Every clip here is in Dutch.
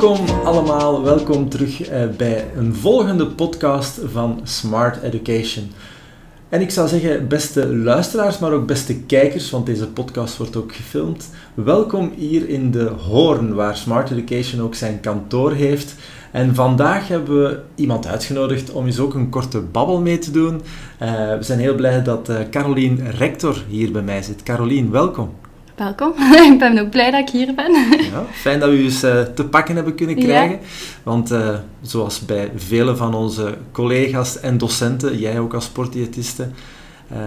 Welkom allemaal, welkom terug eh, bij een volgende podcast van Smart Education. En ik zou zeggen, beste luisteraars, maar ook beste kijkers, want deze podcast wordt ook gefilmd. Welkom hier in de Hoorn, waar Smart Education ook zijn kantoor heeft. En vandaag hebben we iemand uitgenodigd om eens ook een korte babbel mee te doen. Uh, we zijn heel blij dat uh, Carolien Rector hier bij mij zit. Carolien, welkom. Welkom. ik ben ook blij dat ik hier ben. ja, fijn dat we u eens uh, te pakken hebben kunnen krijgen. Ja. Want uh, zoals bij vele van onze collega's en docenten, jij ook als sportdiëtiste, uh,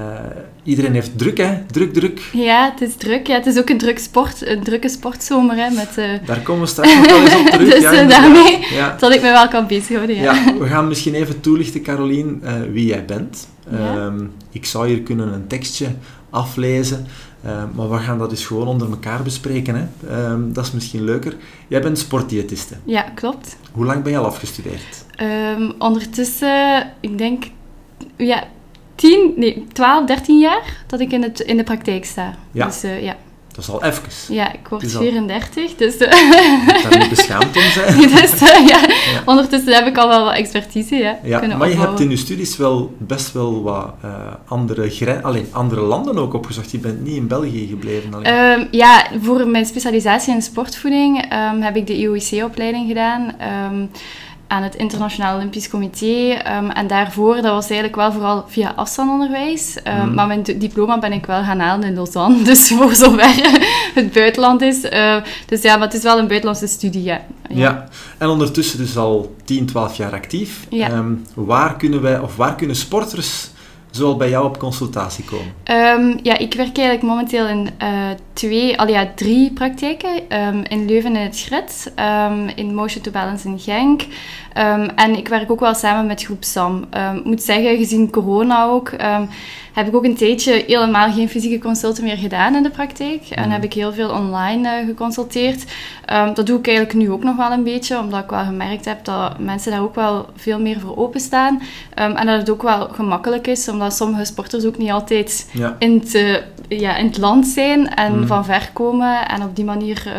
iedereen heeft druk, hè? Druk, druk. Ja, het is druk. Ja, het is ook een, druk sport, een drukke sportzomer. Hè, met, Daar komen we straks nog wel eens op terug. dus ja, daarmee ja. dat ik me wel kan bezighouden. Ja. ja, we gaan misschien even toelichten, Carolien, wie jij bent. Um, ik zou hier kunnen een tekstje aflezen. Uh, maar we gaan dat eens gewoon onder elkaar bespreken. Hè? Uh, dat is misschien leuker. Jij bent sportdiëtiste. Ja, klopt. Hoe lang ben je al afgestudeerd? Um, ondertussen, ik denk, ja, 10, nee, 12, 13 jaar dat ik in, het, in de praktijk sta. Ja. Dus, uh, ja. Dat is al even. Ja, ik word 34, al... dus... Uh... Je moet daar niet beschaamd om zijn. dus, uh, ja. ja. Ondertussen heb ik al wel wat expertise ja, ja, Maar je hebt in je studies wel best wel wat uh, andere, Allee, andere landen ook opgezocht. Je bent niet in België gebleven. Um, ja, voor mijn specialisatie in sportvoeding um, heb ik de IOIC-opleiding gedaan. Um, aan het Internationaal Olympisch Comité. Um, en daarvoor, dat was eigenlijk wel vooral via afstandonderwijs. Um, mm. Maar mijn diploma ben ik wel gaan halen in Lausanne. Dus voor zover het buitenland is. Uh, dus ja, maar het is wel een buitenlandse studie, ja. Ja, ja. en ondertussen dus al 10, 12 jaar actief. Ja. Um, waar kunnen wij, of waar kunnen sporters zoal bij jou op consultatie komen? Um, ja, ik werk eigenlijk momenteel in uh, twee, al ja, drie praktijken. Um, in Leuven in het Schrit, um, in Motion to Balance in Genk. en ik werk ook wel samen met groep SAM. Ik moet zeggen, gezien corona ook, heb ik ook een tijdje helemaal geen fysieke consulten meer gedaan in de praktijk. En heb ik heel veel online uh, geconsulteerd. dat doe ik eigenlijk nu ook nog wel een beetje, omdat ik wel gemerkt heb dat mensen daar ook wel veel meer voor openstaan. en dat het ook wel gemakkelijk is, omdat sommige sporters ook niet altijd ja. in, het, uh, ja, in het land zijn en mm. van ver komen. En op die manier, uh,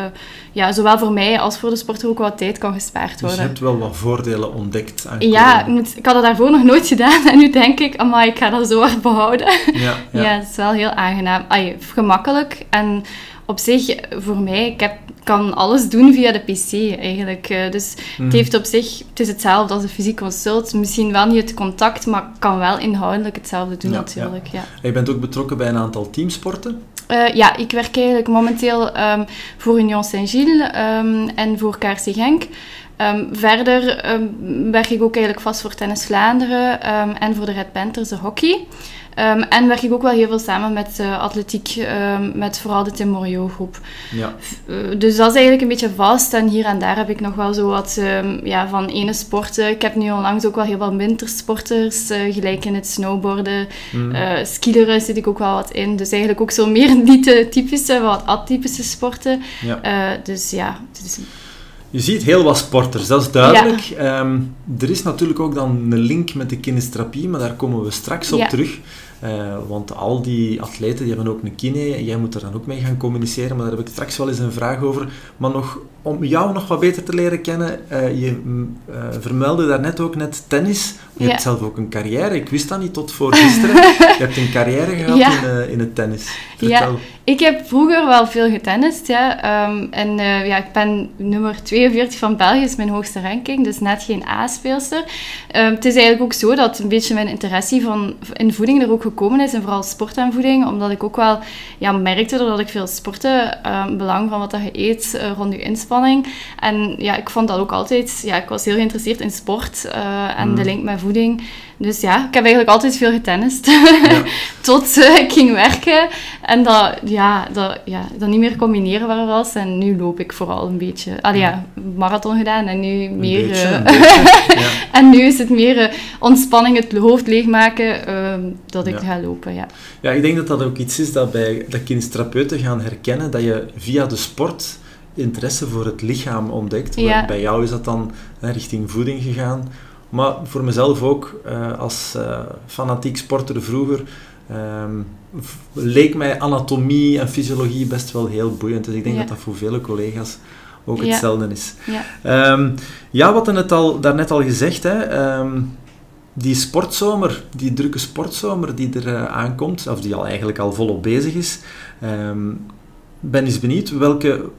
ja, zowel voor mij als voor de sporter ook wat tijd kan gespaard worden. Dus je hebt wel wat voordelen ontdekt aan Ja, ik, moet, ik had het daarvoor nog nooit gedaan. En nu denk ik, amai, ik ga dat zo hard behouden. Ja, ja. ja, het is wel heel aangenaam. Ay, gemakkelijk. En op zich, voor mij, ik heb, kan alles doen via de pc eigenlijk. Uh, dus mm. het heeft op zich, het is hetzelfde als een fysiek consult. Misschien wel niet het contact, maar kan wel inhoudelijk hetzelfde doen ja, natuurlijk. Ja. Je bent ook betrokken bij een aantal teamsporten. Uh, ja, ik werk eigenlijk momenteel um, voor Union Saint-Gilles um, en voor KRC Genk. Um, verder werk ik ook eigenlijk vast voor Tennis Vlaanderen en voor de Red Panthers de hockey. En werk ik ook wel heel veel samen met uh, atletiek, met vooral de Tim Morio groep. Ja. Uh, dus dat is eigenlijk een beetje vast. En hier en daar heb ik nog wel zo wat ja, van ene sporten. Ik heb nu onlangs ook wel heel wat wintersporters, uh, gelijk in het snowboarden. Mm. skileren zit ik ook wel wat in. Dus eigenlijk ook zo meer niet de typische, wat atypische sporten. Ja. dus ja, het is... Je ziet heel wat sporters, dat is duidelijk. Ja. Um, er is natuurlijk ook dan een link met de kinestherapie, maar daar komen we straks op ja. terug. Uh, want al die atleten die hebben ook een kine, jij moet er dan ook mee gaan communiceren, maar daar heb ik straks wel eens een vraag over. Maar nog, om jou nog wat beter te leren kennen, uh, je uh, vermeldde daarnet ook net tennis. Je ja. hebt zelf ook een carrière, ik wist dat niet tot voor gisteren. je hebt een carrière gehad in, in het tennis. Vertel. Ja, ik heb vroeger wel veel getennist, ja. Um, en ja, ik ben nummer 42 van België, is mijn hoogste ranking, dus net geen A-speelster. Um, het is eigenlijk ook zo dat een beetje mijn interesse van, in voeding er ook gekomen is, en vooral sport en voeding, omdat ik ook wel ja, merkte dat ik veel sporten, um, belang van wat dat je eet uh, rond je inspanning. En ja, ik vond dat ook altijd, ja, ik was heel geïnteresseerd in sport uh, en mm. de link met voeding. Dus ja, ik heb eigenlijk altijd veel getennist. Ja. Tot uh, ik ging werken en dat, ja, dat, ja, dat niet meer combineren was. En nu loop ik vooral een beetje. Allee, ja, marathon gedaan en nu meer... Beetje, uh, beetje, ja. en nu is het meer uh, ontspanning, het hoofd leegmaken, dat ik Ja. ga lopen, ja. Ja, ik denk dat dat ook iets is dat bij dat kinestherapeuten gaan herkennen, dat je via de sport interesse voor het lichaam ontdekt. Ja. Bij jou is dat dan hè, richting voeding gegaan. Maar voor mezelf ook, uh, als uh, fanatiek sporter vroeger, um, leek mij anatomie en fysiologie best wel heel boeiend. Dus ik denk Ja. dat dat voor vele collega's ook Ja. hetzelfde is. Ja. Ehm, ja, wat het al, daarnet al gezegd, hè, ehm, die sportzomer, die drukke sportzomer die er eh, aankomt, of die al eigenlijk al volop bezig is, ehm, ben eens benieuwd welke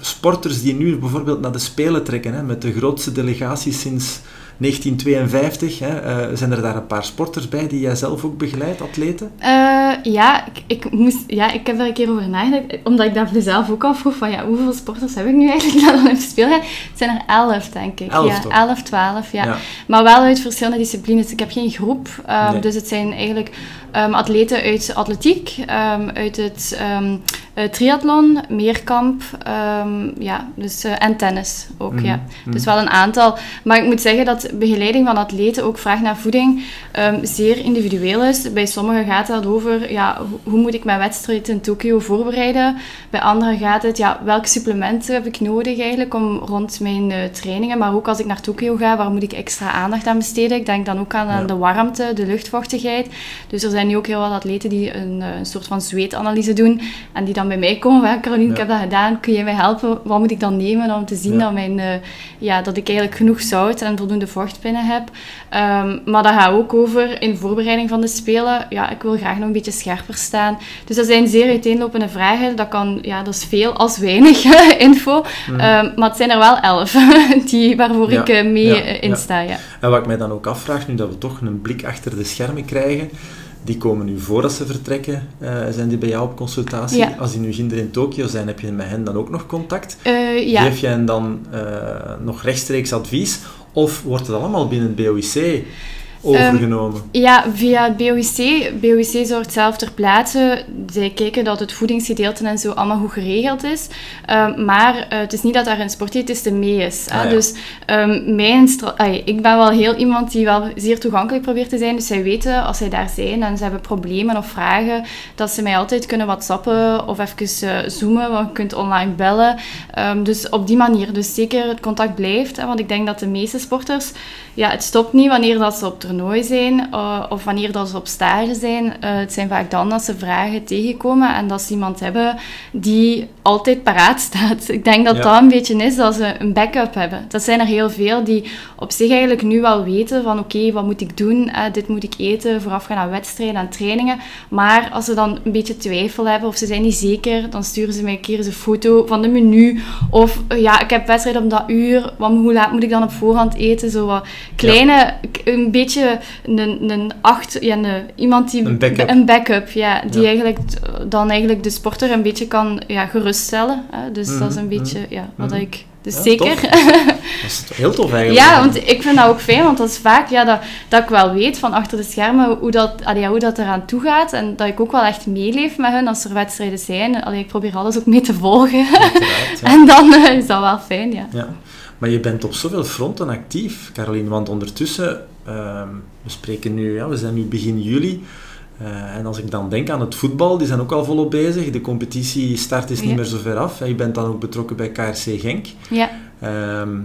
sporters die nu bijvoorbeeld naar de Spelen trekken, hè, met de grootste delegatie sinds 1952, hè, eh, zijn er daar een paar sporters bij die jij zelf ook begeleidt, atleten? Eh, ja, ik, ik moest, ja, ik heb daar een keer over nagedacht, omdat ik dat mezelf ook afvroeg van ja, hoeveel sporters heb ik nu eigenlijk dan op speel gaan? Het zijn er elf, denk ik. Elf ja, toch? elf, twaalf, ja. Ja. Maar wel uit verschillende disciplines. Ik heb geen groep, Nee. dus het zijn eigenlijk ehm, atleten uit atletiek, ehm, uit het eh, triathlon, meerkamp, ja, dus, eh, en tennis ook, Mhm, ja. mhm. Dus wel een aantal. Maar ik moet zeggen dat begeleiding van atleten ook vraagt naar voeding zeer individueel is. Bij sommigen gaat het over, ja, ho- hoe moet ik mijn wedstrijd in Tokio voorbereiden? Bij anderen gaat het, ja, welke supplementen heb ik nodig eigenlijk om rond mijn eh, trainingen, maar ook als ik naar Tokio ga, waar moet ik extra aandacht aan besteden? Ik denk dan ook aan, aan de warmte, de luchtvochtigheid. Dus er zijn nu ook heel wat atleten die een, eh, een soort van zweetanalyse doen en die dan bij mij komen. Van, Caroline, ik heb dat gedaan, kun je mij helpen? Wat moet ik dan nemen om te zien Ja. dat, mijn, eh, ja, dat ik eigenlijk genoeg zout en voldoende vocht binnen heb? Ehm, maar dat gaat ook over in voorbereiding van de Spelen. Ja, ik wil graag nog een beetje scherper staan. Dus dat zijn zeer uiteenlopende vragen. Dat, kan, ja, dat is veel als weinig info. Mhm. Ehm, maar het zijn er wel elf die, waarvoor Ja, ik eh, mee insta. Ja. En wat ik mij dan ook afvraag, nu dat we toch een blik achter de schermen krijgen, die komen nu voordat ze vertrekken, eh, zijn die bij jou op consultatie? Ja. Als die nu ginder in Tokio zijn, heb je met hen dan ook nog contact? Eh, ja. Geef je hen dan eh, nog rechtstreeks advies? Of wordt het allemaal binnen het BOIC overgenomen? Ja, via het BOIC. BOIC zorgt zelf ter plaatse. Zij kijken dat het voedingsgedeelte en zo allemaal goed geregeld is. Ehm, maar eh, het is niet dat daar een sportdiëtiste mee is. Ah, ja. Dus ehm, mijn ik ben wel heel iemand die wel zeer toegankelijk probeert te zijn. Dus zij weten als zij daar zijn en ze hebben problemen of vragen, dat ze mij altijd kunnen whatsappen of even eh, zoomen, want je kunt online bellen. Ehm, dus op die manier. Dus zeker het contact blijft. Hè, want ik denk dat de meeste sporters ja, het stopt niet wanneer dat ze op toernooi zijn eh, of wanneer dat ze op stage zijn. Eh, het zijn vaak dan dat ze vragen tegenkomen en dat ze iemand hebben die altijd paraat staat. Ik denk dat Ja. dat een beetje is dat ze een backup hebben. Dat zijn er heel veel die op zich eigenlijk nu wel weten van oké, wat moet ik doen? Eh, dit moet ik eten voorafgaan aan wedstrijden en trainingen. Maar als ze dan een beetje twijfel hebben of ze zijn niet zeker, dan sturen ze mij een keer eens een foto van de menu. Of ja, ik heb wedstrijd op dat uur. Wat, hoe laat moet ik dan op voorhand eten? Zo wat kleine, een beetje een, een acht, ja, een, iemand die Een backup. een backup, ja, die Ja. eigenlijk dan eigenlijk de sporter een beetje kan ja, geruststellen. Hè? Dus dat is een Mhm, beetje ja, wat mhm. ik. Dus Ja, zeker. Dat is heel tof eigenlijk. Ja, want ik vind dat ook fijn, want dat is vaak ja, dat, dat ik wel weet van achter de schermen hoe dat, allee, hoe dat eraan toe gaat. En dat ik ook wel echt meeleef met hun als er wedstrijden zijn. Allee, ik probeer alles ook mee te volgen. Ja. En dan eh, is dat wel fijn, ja. Ja, maar je bent op zoveel fronten actief, Caroline. Want ondertussen, ehm, we spreken nu, ja, we zijn nu begin juli. Eh, en als ik dan denk aan het voetbal, die zijn ook al volop bezig. De competitie start is niet meer zo ver af. Je bent dan ook betrokken bij KRC Genk. Ja. Ehm,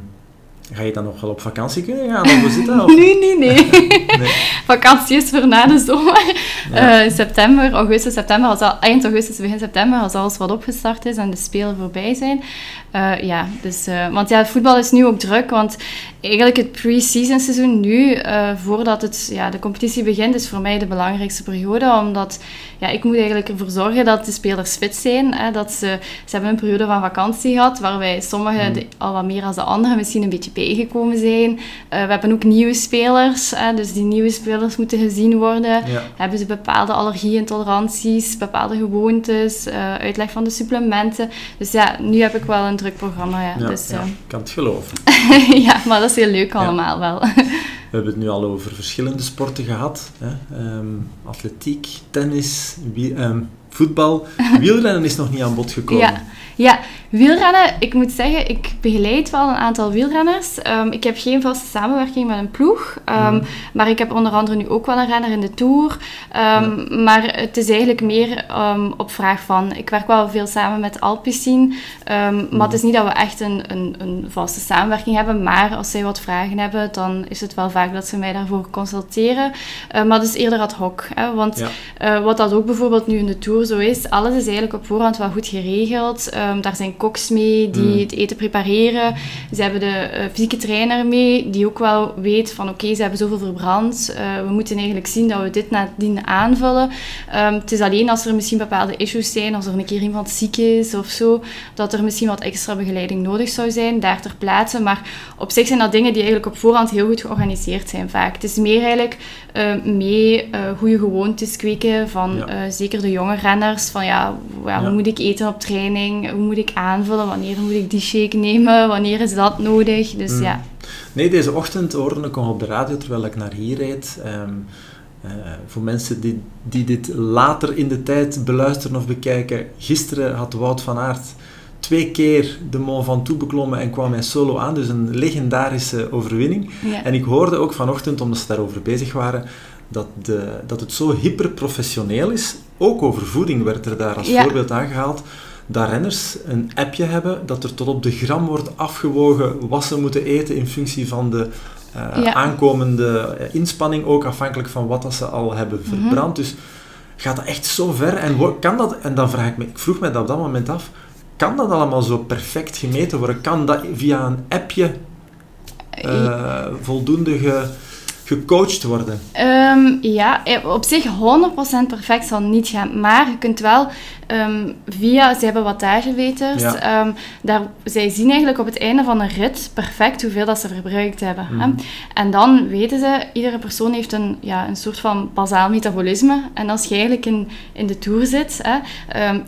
ga je dan nog wel op vakantie kunnen gaan? Of zit dat? Niet, nee. Nee. Vakantie is voor na de zomer. Ja. Eh, september, augustus, september, als al, eind augustus, begin september, als alles wat opgestart is en de spelen voorbij zijn. Eh, ja, dus, want ja, voetbal is nu ook druk, want eigenlijk het pre-season seizoen nu, eh, voordat het, ja, de competitie begint, is voor mij de belangrijkste periode, omdat ja, ik moet eigenlijk ervoor zorgen dat de spelers fit zijn. Hè, dat ze, ze hebben een periode van vakantie gehad, waarbij sommigen Mm. de- al wat meer dan de anderen misschien een beetje bijgekomen zijn. Eh, we hebben ook nieuwe spelers, hè, dus die nieuwe spelers moeten gezien worden. Ja. Hebben ze bepaalde allergie-intoleranties, bepaalde gewoontes, eh, uitleg van de supplementen. Dus ja, nu heb ik wel een druk programma. Ja. Ja, dus, ja, ik kan het geloven. ja, maar dat is heel leuk allemaal wel. We hebben het nu al over verschillende sporten gehad. Hè? Ehm, atletiek, tennis, wie- ehm, voetbal. Wielrennen is nog niet aan bod gekomen. Ja, ja, wielrennen, ik moet zeggen, ik begeleid wel een aantal wielrenners. Ehm, ik heb geen vaste samenwerking met een ploeg, ehm, Mhm. maar ik heb onder andere nu ook wel een renner in de Tour. Ehm, Maar het is eigenlijk meer op vraag van, ik werk wel veel samen met Alpecin, ehm, maar het is niet dat we echt een, een, een vaste samenwerking hebben, maar als zij wat vragen hebben, dan is het wel vaak dat ze mij daarvoor consulteren. Maar het is eerder ad hoc, hè, want Ja. eh, wat dat ook bijvoorbeeld nu in de Tour zo is, alles is eigenlijk op voorhand wel goed geregeld. Ehm, daar zijn koks mee die Mm. het eten prepareren. Ze hebben de eh, fysieke trainer mee, die ook wel weet van oké, ze hebben zoveel verbrand. Eh, we moeten eigenlijk zien dat we dit nadien aanvullen. Ehm, het is alleen als er misschien bepaalde issues zijn, als er een keer iemand ziek is of zo, dat er misschien wat extra begeleiding nodig zou zijn, daar ter plaatse. Maar op zich zijn dat dingen die eigenlijk op voorhand heel goed georganiseerd zijn vaak. Het is meer eigenlijk eh, mee eh, goede gewoontes kweken van Ja. eh, zeker de jonge renners. Van ja, hoe Ja. moet ik eten op training? Hoe moet ik aanvullen? Wanneer moet ik die shake nemen? Wanneer is dat nodig? Dus Mm. ja. Nee, deze ochtend hoorde ik nog op de radio terwijl ik naar hier reed. Ehm, eh, voor mensen die, die dit later in de tijd beluisteren of bekijken, gisteren had Wout van Aert twee keer de Mont Ventoux beklommen en kwam hij solo aan. Dus een legendarische overwinning. ja. En ik hoorde ook vanochtend, omdat ze daarover bezig waren, dat, de, dat het zo hyperprofessioneel is. Ook over voeding werd er daar als Ja. voorbeeld aangehaald. Dat renners een appje hebben dat er tot op de gram wordt afgewogen wat ze moeten eten in functie van de eh, Ja. aankomende eh, inspanning, ook afhankelijk van wat dat ze al hebben Mhm. verbrand. Dus gaat dat echt zo ver? En kan dat, en dan vraag ik me, ik vroeg me dat op dat moment af, kan dat allemaal zo perfect gemeten worden? Kan dat via een appje eh, voldoende ge, gecoacht worden. Ehm, ja, eh, op zich 100% perfect zal niet gaan. Maar je kunt wel ehm, via, ze hebben wattagemeters, Ja. ehm, daar, zij zien eigenlijk op het einde van een rit perfect hoeveel dat ze verbruikt hebben. hè. Mhm. En dan weten ze, iedere persoon heeft een, ja, een soort van bazaal metabolisme. En als je eigenlijk in, in de tour zit, hè,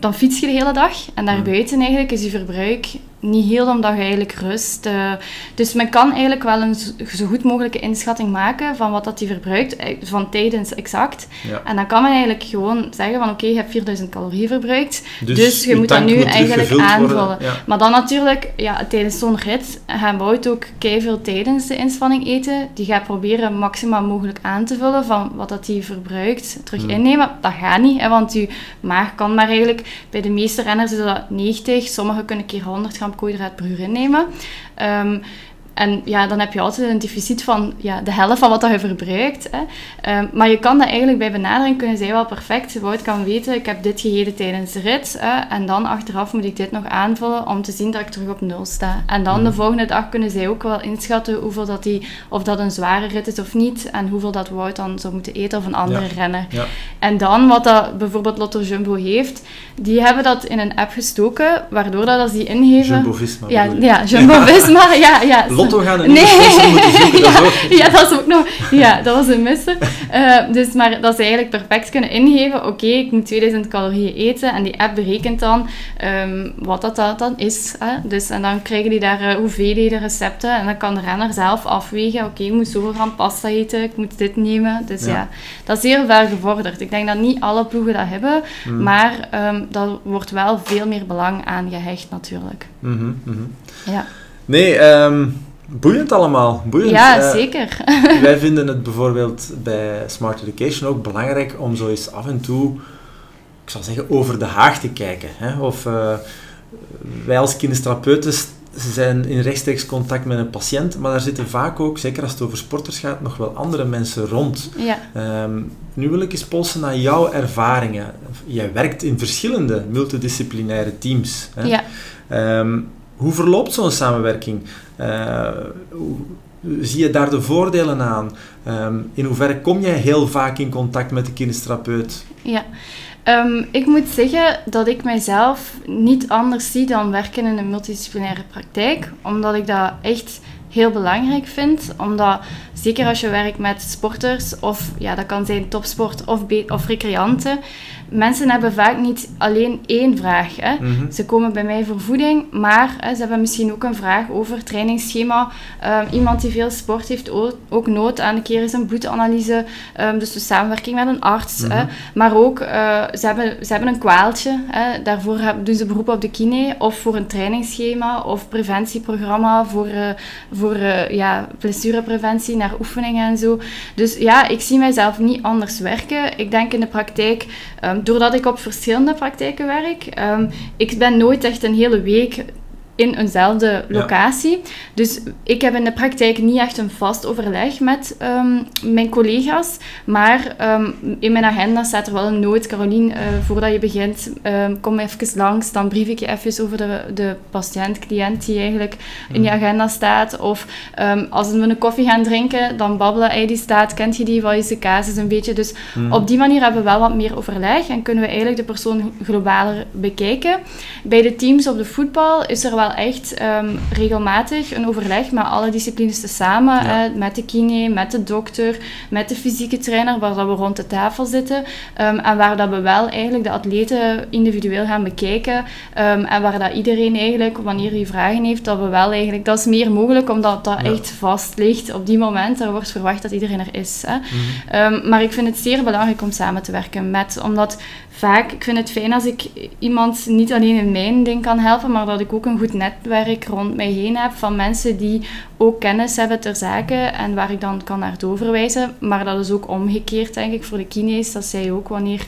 dan fiets je de hele dag. En daarbuiten eigenlijk is je verbruik niet heel omdat je eigenlijk rust. eh, dus men kan eigenlijk wel een zo- goed mogelijke inschatting maken van wat dat die verbruikt, eh, van tijdens exact. Ja. En dan kan men eigenlijk gewoon zeggen van oké, je hebt 4000 calorieën verbruikt. Dus, Dus je moet dat nu moet eigenlijk aanvullen. Ja. Maar dan natuurlijk, ja, tijdens zo'n rit gaan Wout ook veel tijdens de inspanning eten. Die gaat proberen maximaal mogelijk aan te vullen van wat dat hij verbruikt, terug Hmm. innemen. Dat gaat niet, hè, want je maag kan maar eigenlijk... Bij de meeste renners is dat 90, sommigen kunnen een keer 100 gram innemen. Ehm, en ja, dan heb je altijd een deficit van ja, de helft van wat dat je verbruikt. Hè. Ehm, maar je kan dat eigenlijk bij benadering kunnen zij wel perfect. Wout kan weten, ik heb dit gegeten tijdens de rit. Hè, en dan achteraf moet ik dit nog aanvullen om te zien dat ik terug op nul sta. En dan de Mhm. volgende dag kunnen zij ook wel inschatten hoeveel dat die, of dat een zware rit is of niet. En hoeveel dat Wout dan zou moeten eten of een andere Ja. renner. Ja. En dan, wat dat bijvoorbeeld Lotto Jumbo heeft, die hebben dat in een app gestoken, waardoor dat als die ingeven... Jumbo-Visma Ja, bedoel je? ja Jumbo-Visma, ja, ja. Lotto gaan Nee. moeten zoeken. Dat ook... ja, dat is ook nog... Ja, dat was een misser. Eh, dus, maar dat ze eigenlijk perfect kunnen ingeven, oké, ik moet 2000 calorieën eten, en die app berekent dan ehm, wat dat, dat dan is. Hè? Dus, en dan krijgen die daar eh, hoeveelheden recepten, en dan kan de renner zelf afwegen, oké, ik moet zoveel gram pasta eten, ik moet dit nemen. Dus Ja. ja, dat is zeer ver gevorderd. Ik denk dat niet alle ploegen dat hebben, Mm. maar ehm daar wordt wel veel meer belang aan gehecht natuurlijk. Mhm, mhm. Ja, Nee, ehm, boeiend allemaal. Boeiend. ja Eh, zeker. wij vinden het bijvoorbeeld bij Smart Education ook belangrijk om zo eens af en toe, ik zal zeggen, over de haag te kijken. Hè? Of eh, wij als kinestherapeuten zijn in rechtstreeks contact met een patiënt, maar daar zitten vaak ook, zeker als het over sporters gaat, nog wel andere mensen rond. ja. Ehm, nu wil ik eens polsen naar jouw ervaringen. Jij werkt in verschillende multidisciplinaire teams. Hè? ja. Ehm, hoe verloopt zo'n samenwerking? Eh, zie je daar de voordelen aan? Ehm, in hoeverre kom jij heel vaak in contact met de kinestherapeut? Ja, Ehm, ik moet zeggen dat ik mijzelf niet anders zie dan werken in een multidisciplinaire praktijk, omdat ik dat echt heel belangrijk vind. Omdat, zeker als je werkt met sporters, of ja, dat kan zijn topsport of, of recreanten, mensen hebben vaak niet alleen één vraag. Hè. Mhm. Ze komen bij mij voor voeding, maar hè, ze hebben misschien ook een vraag over trainingsschema. Ehm, iemand die veel sport heeft o- ook nood aan een keer eens een bloedanalyse. Ehm, dus de samenwerking met een arts. Mhm. hè. Maar ook, eh, ze, hebben, ze hebben een kwaaltje. Hè. Daarvoor doen ze beroep op de kine. Of voor een trainingsschema of preventieprogramma voor, eh, voor eh, ja, blessurepreventie naar oefeningen en zo. Dus ja, ik zie mijzelf niet anders werken. Ik denk in de praktijk, ehm, doordat ik op verschillende praktijken werk, ehm, ik ben nooit echt een hele week in eenzelfde locatie. Dus ik heb in de praktijk niet echt een vast overleg met ehm, mijn collega's. Maar ehm, in mijn agenda staat er wel een noot. Carolien, uh, voordat je begint, um, kom even langs. Dan brief ik je even over de, de patiënt, cliënt die eigenlijk in je mm. agenda staat. Of als we een koffie gaan drinken, dan babbelen. Hij die staat, kent je die? Wat is de casus? Een beetje. Dus mm. op die manier hebben we wel wat meer overleg. En kunnen we eigenlijk de persoon globaler bekijken. Bij de teams op de voetbal is er wel echt regelmatig een overleg met alle disciplines tezamen. met de kine, met de dokter, met de fysieke trainer, waar dat we rond de tafel zitten. Ehm, en waar dat we wel eigenlijk de atleten individueel gaan bekijken. Ehm, en waar dat iedereen eigenlijk, wanneer hij vragen heeft, dat we wel eigenlijk... Dat is meer mogelijk, omdat dat echt vast ligt op die moment. Er wordt verwacht dat iedereen er is. Hè. Mhm. Ehm, maar ik vind het zeer belangrijk om samen te werken met... Omdat vaak, ik vind het fijn als ik iemand niet alleen in mijn ding kan helpen, maar dat ik ook een goed netwerk rond mij heen heb van mensen die ook kennis hebben ter zake en waar ik dan kan naar doorverwijzen. Maar dat is ook omgekeerd, denk ik, voor de kines, dat zij ook wanneer...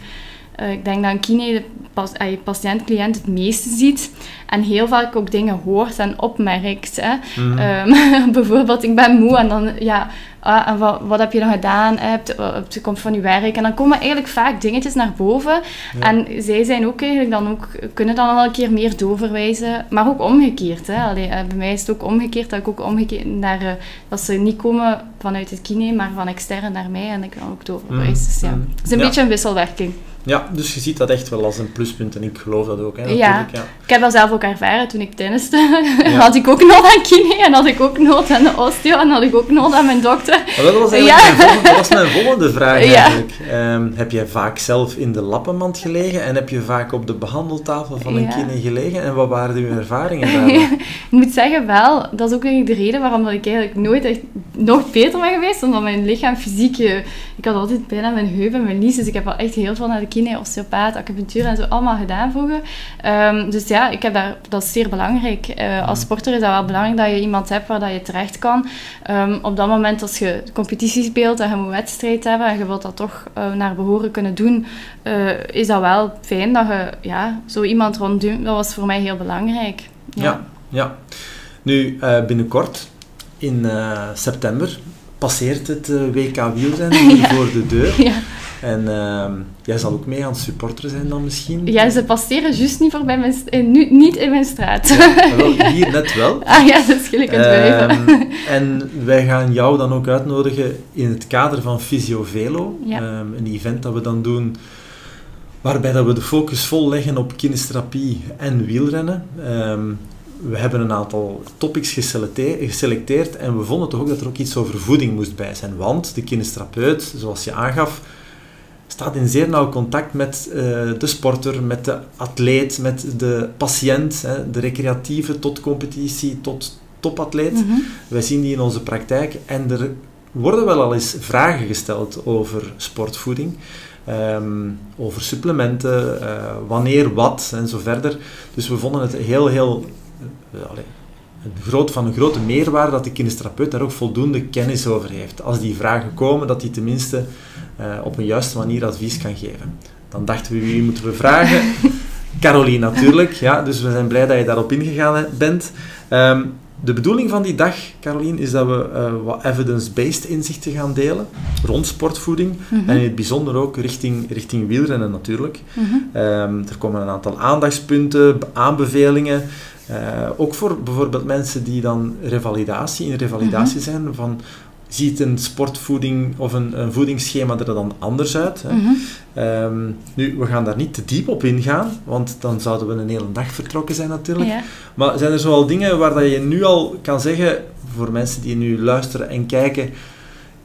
Uh, ik denk dat een kine de pas, uh, patiënt-cliënt het meeste ziet en heel vaak ook dingen hoort en opmerkt. Hè. Mhm. Ehm, bijvoorbeeld, ik ben moe en dan, ja, ah, en wat, wat, heb je dan gedaan? Hebt, je komt van je werk. En dan komen eigenlijk vaak dingetjes naar boven. En zij zijn ook eigenlijk dan ook, kunnen dan al een keer meer doorverwijzen. Maar ook omgekeerd. Hè. Allee, eh, bij mij is het ook omgekeerd dat ik ook omgekeerd naar, uh, dat ze niet komen vanuit het kine, maar van extern naar mij. En ik kan ook doorverwijzen. Mhm. Dus ja, het is een beetje een wisselwerking. Ja, dus je ziet dat echt wel als een pluspunt en ik geloof dat ook. Hè, ja. ja. ik heb dat zelf ook ervaren toen ik tenniste. Ja. had ik ook nood aan kine en had ik ook nood aan de osteo en had ik ook nood aan mijn dokter. dat, was eigenlijk mijn volgende, dat was mijn volgende vraag eigenlijk. Um, heb jij vaak zelf in de lappenmand gelegen en heb je vaak op de behandeltafel van een kine gelegen en wat waren uw ervaringen daar? ik moet zeggen wel, dat is ook eigenlijk de reden waarom dat ik eigenlijk nooit echt nog beter ben geweest, omdat mijn lichaam fysiek... Ik had altijd bijna mijn heup en mijn lies, dus ik heb wel echt heel veel naar de kine, osteopaat, acupunctuur en zo allemaal gedaan vroeger. Um, dus ja, ik heb daar, dat is zeer belangrijk. Uh, als sporter is dat wel belangrijk dat je iemand hebt waar dat je terecht kan. Um, op dat moment als je competitie speelt en je moet een wedstrijd hebben en je wilt dat toch uh, naar behoren kunnen doen, uh, is dat wel fijn dat je ja, zo iemand ronddoet. Dat was voor mij heel belangrijk. Ja, ja. ja. Nu, binnenkort in september passeert het WK wielrennen ja. voor de deur. Ja. En uh, jij zal ook mee aan het supporteren zijn dan misschien? Ja, ze passeren juist niet voorbij mijn, eh, nu, niet in mijn straat. Ja, wel, hier net wel. Ah ja, dat is het um, En wij gaan jou dan ook uitnodigen in het kader van Fysiovelo. Ja. Um, een event dat we dan doen waarbij dat we de focus vol leggen op kinestherapie en wielrennen. Um, we hebben een aantal topics geselecteerd en we vonden toch ook dat er ook iets over voeding moest bij zijn. Want de kinesterapeut, zoals je aangaf, staat in zeer nauw contact met uh, de sporter, met de atleet, met de patiënt, hè, de recreatieve tot competitie, tot topatleet. Mm Wij zien die in onze praktijk en er worden wel al eens vragen gesteld over sportvoeding. Um, over supplementen, uh, wanneer wat en zo verder. Dus we vonden het heel, heel uh, een groot, van een grote meerwaarde dat de kinestherapeut daar ook voldoende kennis over heeft. Als die vragen komen, dat hij tenminste uh, op een juiste manier advies kan geven. Dan dachten we, wie moeten we vragen? Caroline natuurlijk, ja, dus we zijn blij dat je daarop ingegaan bent. Um, de bedoeling van die dag, Caroline, is dat we uh, wat evidence-based inzichten gaan delen rond sportvoeding mm en in het bijzonder ook richting, richting wielrennen natuurlijk. Mm -hmm. um, er komen een aantal aandachtspunten, aanbevelingen, uh, ook voor bijvoorbeeld mensen die dan revalidatie, in revalidatie mm -hmm. zijn, van ziet een sportvoeding of een, een voedingsschema er dan anders uit. Hè. Mm -hmm. nu, we gaan daar niet te diep op ingaan, want dan zouden we een hele dag vertrokken zijn natuurlijk. Ja. Maar zijn er zoal dingen waar dat je nu al kan zeggen, voor mensen die nu luisteren en kijken,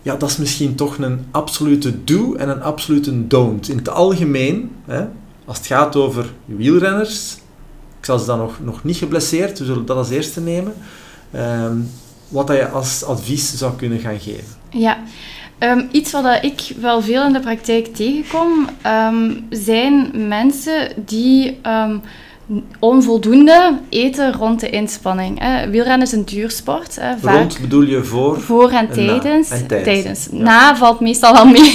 ja, dat is misschien toch een absolute do en een absolute don't. In het algemeen, hè, als het gaat over wielrenners, ik zal ze dan nog, nog niet geblesseerd, we zullen dat als eerste nemen. Um, wat dat je als advies zou kunnen gaan geven? Ja, um, iets wat ik wel veel in de praktijk tegenkom, um, zijn mensen die onvoldoende eten rond de inspanning. Hè. Wielrennen is een duursport. Hè. Vaak rond bedoel je voor? Voor en, tijdens. Na. En tijdens. Na valt meestal al mee.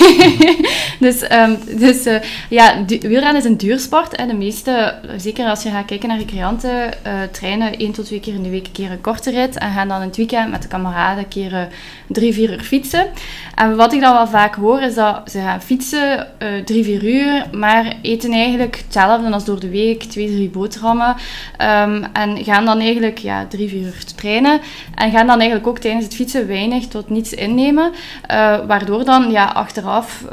dus um, dus uh, ja, wielrennen is een duursport. Hè. De meeste, zeker als je gaat kijken naar recreanten, uh, trainen één tot twee keer in de week een keer een korte rit en gaan dan in het weekend met de kameraden een keer uh, drie, vier uur fietsen. En wat ik dan wel vaak hoor, is dat ze gaan fietsen drie, vier uur, maar eten eigenlijk hetzelfde als door de week, twee, drie Um, en gaan dan eigenlijk ja, drie, vier uur trainen. En gaan dan eigenlijk ook tijdens het fietsen weinig tot niets innemen. Uh, waardoor dan ja, achteraf...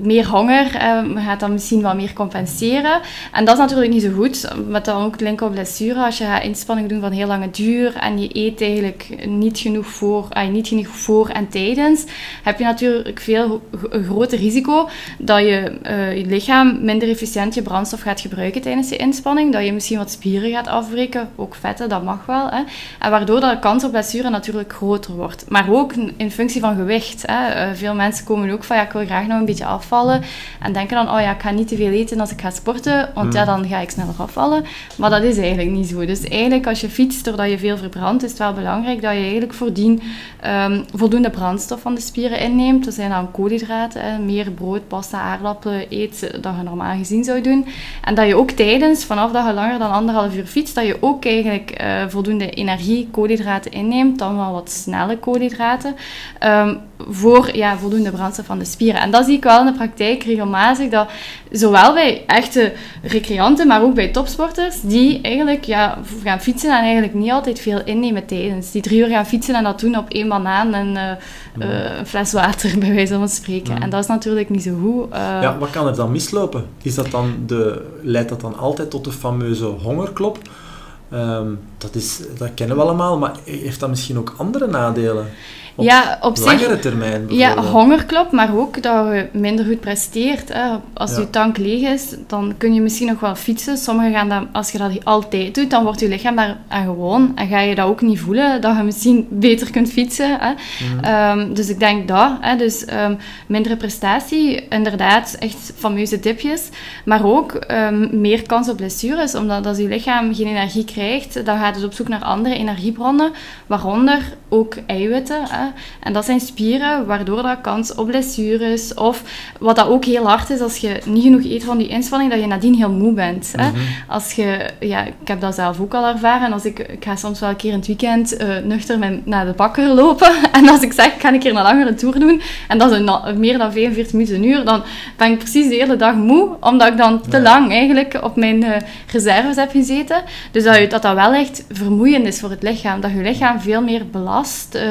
Meer honger, eh, gaat dan misschien wat meer compenseren. En dat is natuurlijk niet zo goed, met dan ook link op blessure. Als je gaat inspanningen doen van heel lange duur en je eet eigenlijk niet genoeg voor, uh, niet genoeg voor en tijdens, heb je natuurlijk veel een groter risico dat je uh, je lichaam minder efficiënt je brandstof gaat gebruiken tijdens je inspanning, dat je misschien wat spieren gaat afbreken, ook vetten, dat mag wel. Hè. En waardoor de kans op blessure natuurlijk groter wordt. Maar ook in functie van gewicht. Hè. Eh, veel mensen komen ook van, ja, ik wil graag nog een beetje af afvallen. En denken dan, oh ja, ik ga niet te veel eten als ik ga sporten, want ja, hmm. dan ga ik sneller afvallen. Maar dat is eigenlijk niet zo. Dus eigenlijk als je fietst doordat je veel verbrandt, is het wel belangrijk dat je eigenlijk voordien um, voldoende brandstof van de spieren inneemt. Dat zijn dan koolhydraten, meer brood, pasta, aardappelen eet dan je normaal gezien zou doen. En dat je ook tijdens, vanaf dat je langer dan anderhalf uur fietst, dat je ook eigenlijk uh, voldoende energie, koolhydraten inneemt, dan wel wat snelle koolhydraten, um, voor ja, voldoende brandstof van de spieren. En dat zie ik wel in de praktijk regelmatig, dat zowel bij echte recreanten, maar ook bij topsporters, die eigenlijk ja, gaan fietsen en eigenlijk niet altijd veel innemen tijdens. Die drie uur gaan fietsen en dat doen op één banaan en uh, uh, een fles water, bij wijze van spreken. En dat is natuurlijk niet zo goed. Uh, ja, wat kan er dan mislopen? Is dat dan de, leidt dat dan altijd tot de fameuze hongerklop? Um, dat, is, dat kennen we allemaal, maar heeft dat misschien ook andere nadelen? Op ja, op langere zich, termijn Ja, honger klopt, maar ook dat je minder goed presteert. Hè. Als ja. je tank leeg is, dan kun je misschien nog wel fietsen. Sommigen gaan dat, als je dat altijd doet, dan wordt je lichaam daar aan gewoon. En ga je dat ook niet voelen, dat je misschien beter kunt fietsen. Hè. Mm um, dus ik denk dat. Hè. Dus um, mindere prestatie, inderdaad, echt fameuze dipjes. Maar ook um, meer kans op blessures, omdat als je lichaam geen energie krijgt, dan gaat het op zoek naar andere energiebronnen, waaronder ook eiwitten. Hè. En dat zijn spieren, waardoor dat kans op blessures of wat dat ook heel hard is als je niet genoeg eet van die inspanning, dat je nadien heel moe bent. Hè? Mhm. Als je, ja, ik heb dat zelf ook al ervaren. Als ik, ik ga soms wel een keer in het weekend uh, nuchter met, naar de bakker lopen. En als ik zeg, ik ga een keer een langere tour doen, en dat is een, meer dan 45 minuten een uur, dan ben ik precies de hele dag moe, omdat ik dan te lang eigenlijk op mijn uh, reserves heb gezeten. Dus dat, dat dat wel echt vermoeiend is voor het lichaam. Dat je lichaam veel meer belast uh,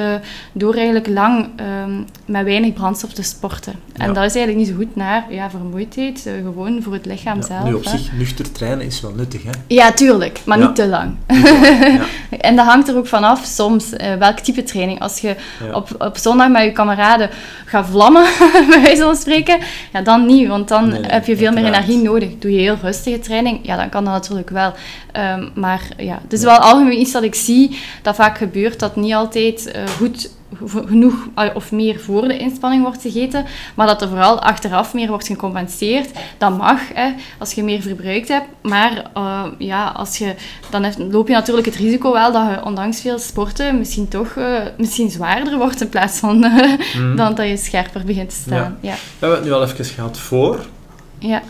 door eigenlijk lang um, met weinig brandstof te sporten. En dat is eigenlijk niet zo goed naar ja, vermoeidheid, uh, gewoon voor het lichaam zelf. Nu op zich, nuchter trainen is wel nuttig, hè? Ja, tuurlijk, maar niet te lang. en dat hangt er ook vanaf, soms, uh, welk type training. Als je op, op zondag met je kameraden gaat vlammen, bij wijze van spreken, ja, dan niet, want dan heb je veel meer energie nodig. Doe je heel rustige training, ja, dan kan dat natuurlijk wel. Um, maar ja, het is wel algemeen iets dat ik zie, dat vaak gebeurt, dat niet altijd uh, goed genoeg of meer voor de inspanning wordt gegeten, maar dat er vooral achteraf meer wordt gecompenseerd. Dat mag, hè, als je meer verbruikt hebt. Maar uh, ja, als je, dan heeft, loop je natuurlijk het risico wel dat je ondanks veel sporten misschien toch uh, misschien zwaarder wordt in plaats van uh, mm. dan dat je scherper begint te staan. Ja. ja. We hebben het nu al even gehad voor. Ja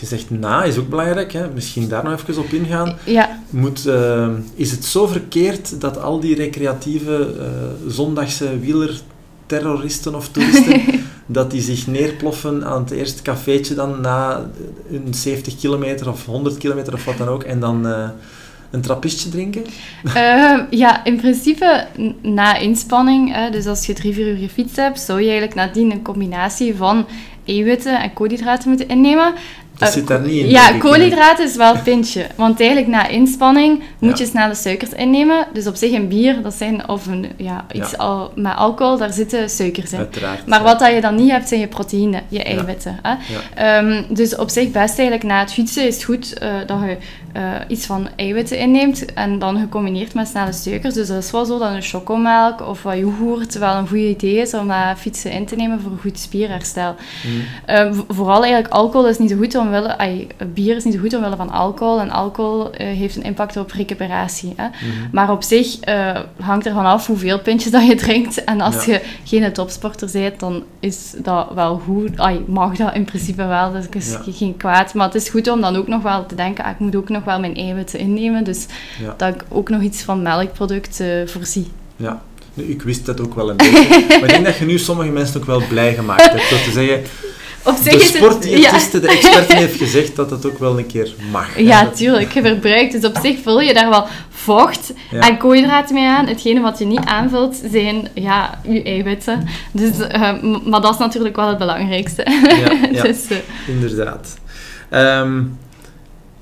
je zegt na is ook belangrijk, hè? misschien daar nog even op ingaan. Ja. Moet, uh, is het zo verkeerd dat al die recreatieve uh, zondagse wielerterroristen of toeristen, dat die zich neerploffen aan het eerste cafeetje dan na een 70 kilometer of 100 kilometer of wat dan ook, en dan uh, een trappistje drinken? ja, in principe na inspanning, dus als je drie, vier uur gefietst hebt, zou je eigenlijk nadien een combinatie van eiwitten en koolhydraten moeten innemen. Dat zit daar niet in. Ja, koolhydraten is wel een pintje. Want eigenlijk na inspanning moet je snelle suikers innemen. Dus op zich een bier, dat zijn, of een, ja, iets Al, met alcohol, daar zitten suikers in. Uiteraard, maar wat dat je dan niet hebt, zijn je proteïne, je eiwitten. Hè? Um, dus op zich best eigenlijk na het fietsen is het goed uh, dat je uh, iets van eiwitten inneemt en dan gecombineerd met snelle suikers. Dus dat is wel zo dat een chocomelk of wat yoghurt wel een goed idee is om na fietsen in te nemen voor goed spierherstel. Mm. Uh, vooral eigenlijk alcohol is niet zo goed om omwille... Ay, bier is niet goed omwille van alcohol. En alcohol eh, heeft een impact op recuperatie. Hè? Mhm. Maar op zich eh, hangt er vanaf hoeveel pintjes dat je drinkt. En als Ja. je geen topsporter bent, dan is dat wel goed. Ay, mag dat in principe wel, dus het is Ja. geen kwaad. Maar het is goed om dan ook nog wel te denken, ah, ik moet ook nog wel mijn eiwitten innemen. Dus Ja. dat ik ook nog iets van melkproducten voorzie. Ja. Nu, ik wist dat ook wel een beetje. maar ik denk dat je nu sommige mensen ook wel blij gemaakt hebt. Door te zeggen, zich de sportdiëtiste, de expert heeft gezegd dat het ook wel een keer mag. Ja, Dat- tuurlijk. Je verbruikt. Dus op zich vul je daar wel vocht Ja. en koolhydraten mee aan. Hetgene wat je niet aanvult, zijn ja, je eiwitten. Dus, eh, maar dat is natuurlijk wel het belangrijkste. Ja, ja. dus, eh, Inderdaad. Ehm,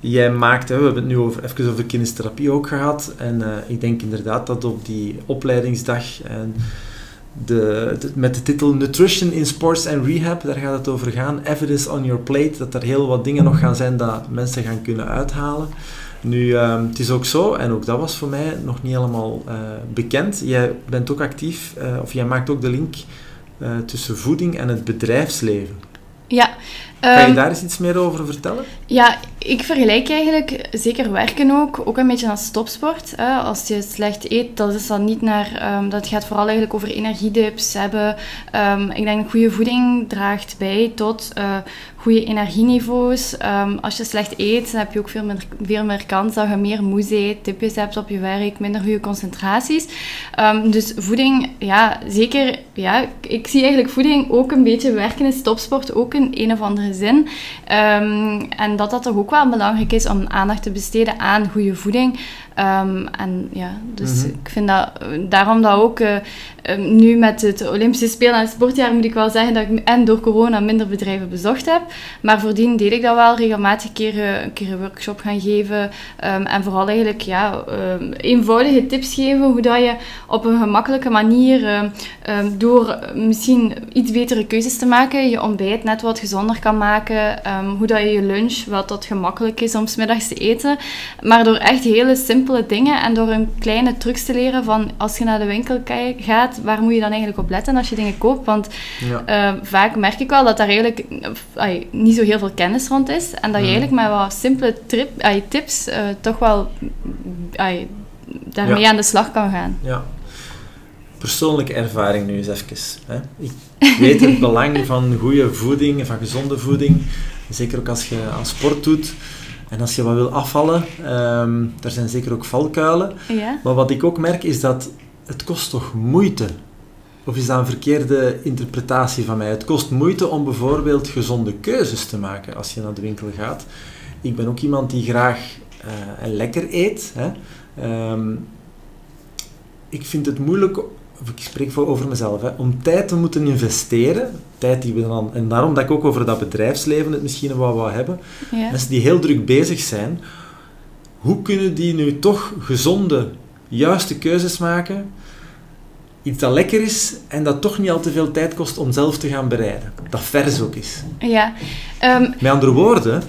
jij maakt, we hebben het nu over, even over kinestherapie ook gehad. En eh, ik denk inderdaad dat op die opleidingsdag en de, met de titel Nutrition in Sports and Rehab, daar gaat het over gaan. Evidence on your plate, dat er heel wat dingen nog gaan zijn dat mensen gaan kunnen uithalen. Nu, ehm, het is ook zo, en ook dat was voor mij nog niet helemaal eh, bekend. Jij bent ook actief, eh, of jij maakt ook de link tussen voeding en het bedrijfsleven. ja. Kan je Ehm, daar eens iets meer over vertellen? Ja, ik vergelijk eigenlijk zeker werken ook, ook een beetje als topsport. Hè. Als je slecht eet, dat is dan niet naar, ehm, dat gaat vooral eigenlijk over energiedips hebben. Ehm, ik denk dat goede voeding draagt bij tot eh, goede energieniveaus. Als je slecht eet, dan heb je ook veel meer, veel meer kans dat je meer moe bent, tipjes hebt op je werk, minder goede concentraties. Dus voeding, ja, zeker, ja, ik, ik zie eigenlijk voeding ook een beetje werken in topsport, ook in een of andere zin. Ehm, en dat dat toch ook wel belangrijk is om aandacht te besteden aan goede voeding. Ehm, en ja, dus Mhm. ik vind dat, daarom dat ook eh, ehm, nu met het Olympische Spelen en het sportjaar moet ik wel zeggen dat ik en door corona minder bedrijven bezocht heb. Maar voordien deed ik dat wel regelmatig een keer, eh, een keer een workshop gaan geven. Ehm, en vooral eigenlijk ja, eenvoudige tips geven hoe dat je op een gemakkelijke manier door misschien iets betere keuzes te maken, je ontbijt net wat gezonder kan maken. hoe dat je je lunch, wat dat gemakkelijk is om 's middags te eten. Maar door echt hele simpele dingen en door een kleine trucs te leren van als je naar de winkel gaat, waar moet je dan eigenlijk op letten als je dingen koopt? Want Ja. eh, vaak merk ik wel dat daar eigenlijk eh, niet zo heel veel kennis rond is. En dat je Mhm. eigenlijk met wat simpele trip, tips eh, toch wel ai, daarmee Ja. aan de slag kan gaan. ja. Persoonlijke ervaring nu eens even. Hè. Ik weet het belang van goede voeding, van gezonde voeding. Zeker ook als je aan sport doet. En als je wat wil afvallen, ehm daar zijn zeker ook valkuilen. Ja? Maar wat ik ook merk is dat het kost toch moeite. Of is dat een verkeerde interpretatie van mij? Het kost moeite om bijvoorbeeld gezonde keuzes te maken als je naar de winkel gaat. Ik ben ook iemand die graag eh, lekker eet. Hè. Ehm, ik vind het moeilijk, ik spreek voor over mezelf, hè, om tijd te moeten investeren. Tijd die we dan, en daarom dat ik ook over dat bedrijfsleven het misschien wel wat hebben. Ja. Mensen die heel druk bezig zijn, hoe kunnen die nu toch gezonde, juiste keuzes maken? Iets dat lekker is en dat toch niet al te veel tijd kost om zelf te gaan bereiden. Dat vers ook is. ja. Ehm, Met andere woorden,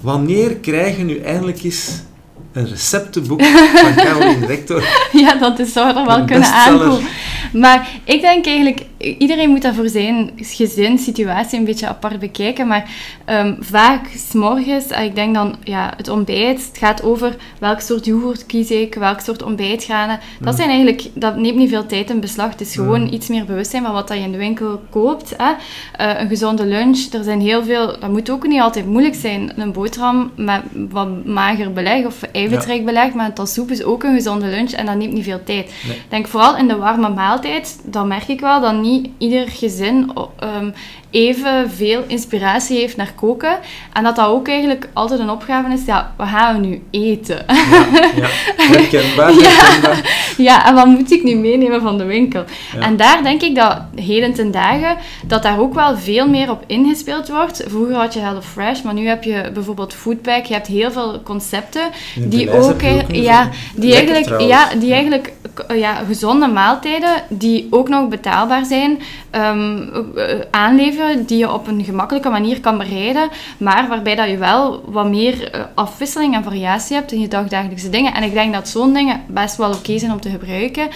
wanneer krijgen nu eindelijk eens een receptenboek van Caroline Rector? ja, dat is, zou er wel kunnen aankomen. Maar ik denk eigenlijk, iedereen moet dat voor zijn gezin, situatie een beetje apart bekijken. Maar ehm, vaak, s'morgens, eh, ik denk dan, ja, het ontbijt, het gaat over welk soort yoghurt kies ik, welk soort ontbijtgranen. Dat zijn eigenlijk, dat neemt niet veel tijd in beslag. Het is gewoon Mm. iets meer bewustzijn van wat dat je in de winkel koopt. Hè. Eh, een gezonde lunch, er zijn heel veel, dat moet ook niet altijd moeilijk zijn. Een boterham met wat mager beleg of eiwitrijk beleg, maar een soep is ook een gezonde lunch en dat neemt niet veel tijd. Nee. Ik denk vooral in de warme maaltijd, dan merk ik wel dat niet ieder gezin o- ehm, even veel inspiratie heeft naar koken. En dat dat ook eigenlijk altijd een opgave is, ja, wat gaan we nu eten? Ja, ja. herkenbaar, Ja. herkenbaar. ja, en wat moet ik nu meenemen van de winkel? Ja. En daar denk ik dat heden ten dagen, dat daar ook wel veel meer op ingespeeld wordt. Vroeger had je Hello Fresh, maar nu heb je bijvoorbeeld Foodpack. Je hebt heel veel concepten die ook, eh, ja, die eigenlijk, trouwens. ja, die eigenlijk ja, gezonde maaltijden die ook nog betaalbaar zijn. zijn, um, aanleveren die je op een gemakkelijke manier kan bereiden, maar waarbij dat je wel wat meer uh, afwisseling en variatie hebt in je dagdagelijkse dingen. En ik denk dat zo'n dingen best wel oké zijn om te gebruiken.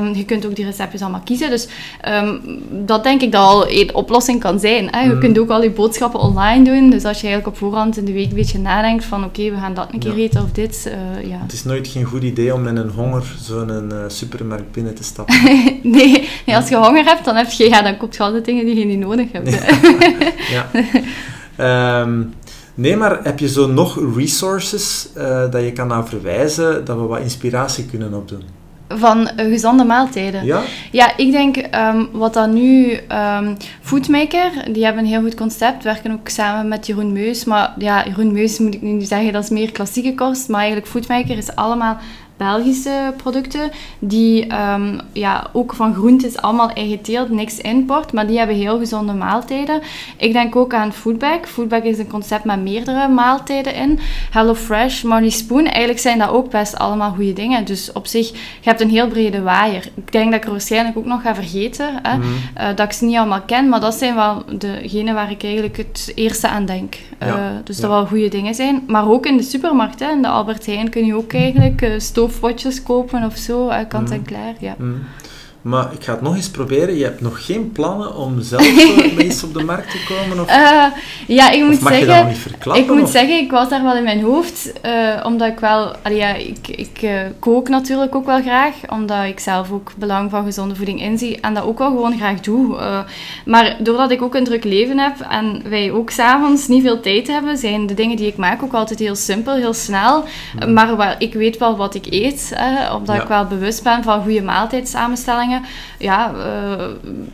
Um, je kunt ook die receptjes allemaal kiezen. Dus um, dat denk ik dat al een oplossing kan zijn. Hè? Je mm. kunt ook al je boodschappen online doen. Dus als je eigenlijk op voorhand in de week een beetje nadenkt van oké, we gaan dat een keer eten of dit. Uh, ja. Het is nooit geen goed idee om met een honger zo'n uh, supermarkt binnen te stappen. nee, nee, als je honger hebt, dan, heb je, ja, dan koopt je altijd dingen die je niet nodig hebt. ja. Um, nee, maar heb je zo nog resources uh, dat je kan naar verwijzen, dat we wat inspiratie kunnen opdoen? van gezonde maaltijden. Ja? Ja, ik denk um, wat dan nu um, Foodmaker, die hebben een heel goed concept, werken ook samen met Jeroen Meus. Maar ja, Jeroen Meus moet ik nu zeggen, dat is meer klassieke kost. Maar eigenlijk Foodmaker is allemaal Belgische producten, die um, ja, ook van groentes allemaal eigen teelt, niks import, maar die hebben heel gezonde maaltijden. Ik denk ook aan Foodback. Foodback is een concept met meerdere maaltijden in. HelloFresh, Marley Spoon, eigenlijk zijn dat ook best allemaal goede dingen. Dus op zich, je hebt een heel brede waaier. Ik denk dat ik er waarschijnlijk ook nog ga vergeten, hè, mhm. uh, dat ik ze niet allemaal ken, maar dat zijn wel degenen waar ik eigenlijk het eerste aan denk. Uh, dus dat wel goede dingen zijn. Maar ook in de supermarkt, hè, in de Albert Heijn kun je ook eigenlijk uh, stoofpotjes kopen of zo, uh, kant en mm. klaar. Ja. Maar ik ga het nog eens proberen. Je hebt nog geen plannen om zelf iets op de markt te komen? Of, uh, ja, ik moet mag zeggen... Je dat niet verklappen? Ik moet zeggen, ik was daar wel in mijn hoofd. Uh, omdat ik wel... Allee, ja, ik ik kook natuurlijk ook wel graag. Omdat ik zelf ook belang van gezonde voeding inzie. En dat ook wel gewoon graag doe. maar doordat ik ook een druk leven heb en wij ook s'avonds niet veel tijd hebben, zijn de dingen die ik maak ook altijd heel simpel, heel snel. Mm. Maar waar, ik weet wel wat ik eet. omdat ik wel bewust ben van goede maaltijdsamenstellingen ja, uh,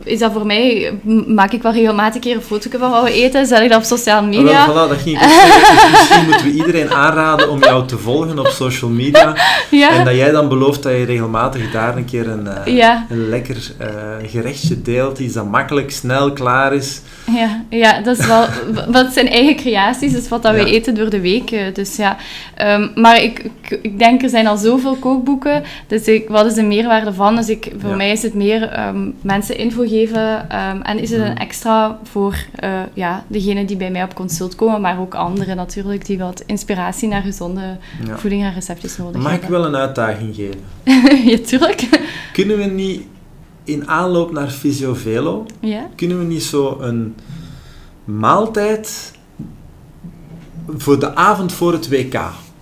is dat voor mij, maak ik wel regelmatig een keer een foto van wat we eten, zet ik dat op sociale media. Wel, voilà, dat ging ik zeggen. Misschien moeten we iedereen aanraden om jou te volgen op social media. Ja. En dat jij dan belooft dat je regelmatig daar een keer een, ja. een lekker uh, gerechtje deelt, iets dat makkelijk, snel, klaar is. Ja, ja dat is wel wat zijn eigen creaties, is wat dat wij eten door de week. Dus ja. Um, maar ik, ik, ik, denk, er zijn al zoveel kookboeken, dus ik, wat is de meerwaarde van? Dus ik, voor mij is het meer um, mensen info geven um, en is het een mm. extra voor uh, ja, degenen die bij mij op consult komen, maar ook anderen natuurlijk die wat inspiratie naar gezonde voeding en receptjes nodig Mag hebben. Mag ik wel een uitdaging geven? ja, tuurlijk. Kunnen we niet in aanloop naar Fysiovelo, ja? kunnen we niet zo een maaltijd voor de avond voor het WK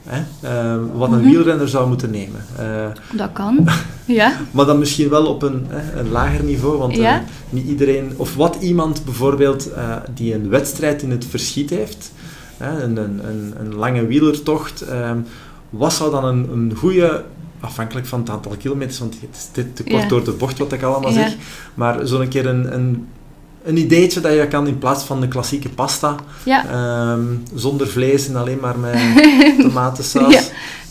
Hè? Uh, wat een mhm. wielrenner zou moeten nemen. Uh, dat kan, ja. maar dan misschien wel op een, hè, een lager niveau, want ja? uh, niet iedereen... Of wat iemand bijvoorbeeld die een wedstrijd in het verschiet heeft, een, een, een, een, lange wielertocht, ehm, wat zou dan een, een goede afhankelijk van het aantal kilometers, want het is dit te kort ja. door de bocht wat ik allemaal ja. zeg, maar zo'n keer een, een, een ideetje dat je kan in plaats van de klassieke pasta, ja. um, zonder vlees en alleen maar met tomatensaus. ja,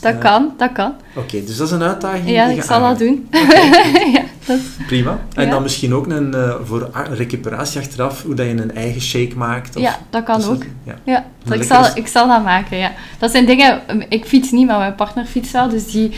dat uh, kan, dat kan. Oké, dus dat is een uitdaging. Ja, die ik zal dat doen. Okay, dat... Prima. En dan misschien ook een, uh, voor recuperatie achteraf, hoe dat je een eigen shake maakt. Of, ja, dat kan ook. ja. ja. ik, zal, ik zal dat maken, ja. Dat zijn dingen, ik fiets niet, maar mijn partner fietst wel, dus die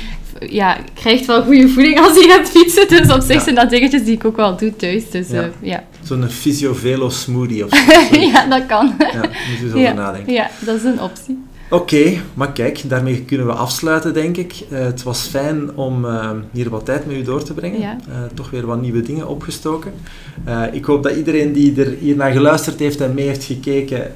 ja, krijgt wel goede voeding als hij gaat fietsen. Dus op zich ja. zijn dat dingetjes die ik ook wel doe thuis. Dus, ja. Uh, ja. Zo'n Fysiovelo smoothie of zo. ja, dat kan. Ja, moet je eens over nadenken. Ja, dat is een optie. Oké, okay, maar kijk, daarmee kunnen we afsluiten, denk ik. Uh, het was fijn om uh, hier wat tijd met u door te brengen. Ja. Uh, toch weer wat nieuwe dingen opgestoken. ik hoop dat iedereen die er hier naar geluisterd heeft en mee heeft gekeken,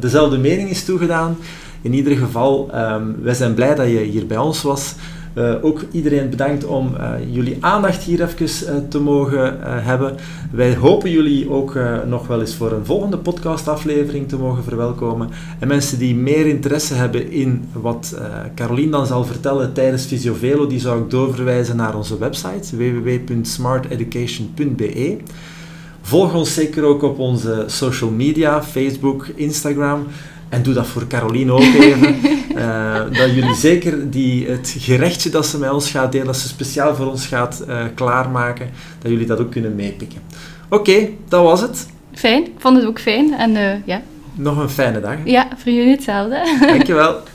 dezelfde mening is toegedaan. In ieder geval, um, wij zijn blij dat je hier bij ons was. Uh, ook iedereen bedankt om uh, jullie aandacht hier even uh, te mogen hebben. Wij hopen jullie ook nog wel eens voor een volgende podcastaflevering te mogen verwelkomen. En mensen die meer interesse hebben in wat Carolien dan zal vertellen tijdens Visiovelo, die zou ik doorverwijzen naar onze website www.smarteducation.be. Volg ons zeker ook op onze social media, Facebook, Instagram. En doe dat voor Caroline ook even. uh, dat jullie zeker die, het gerechtje dat ze met ons gaat delen, dat ze speciaal voor ons gaat uh, klaarmaken, dat jullie dat ook kunnen meepikken. Oké, dat was het. Fijn, ik vond het ook fijn. En uh, ja. Nog een fijne dag. Ja, voor jullie hetzelfde. Dankjewel.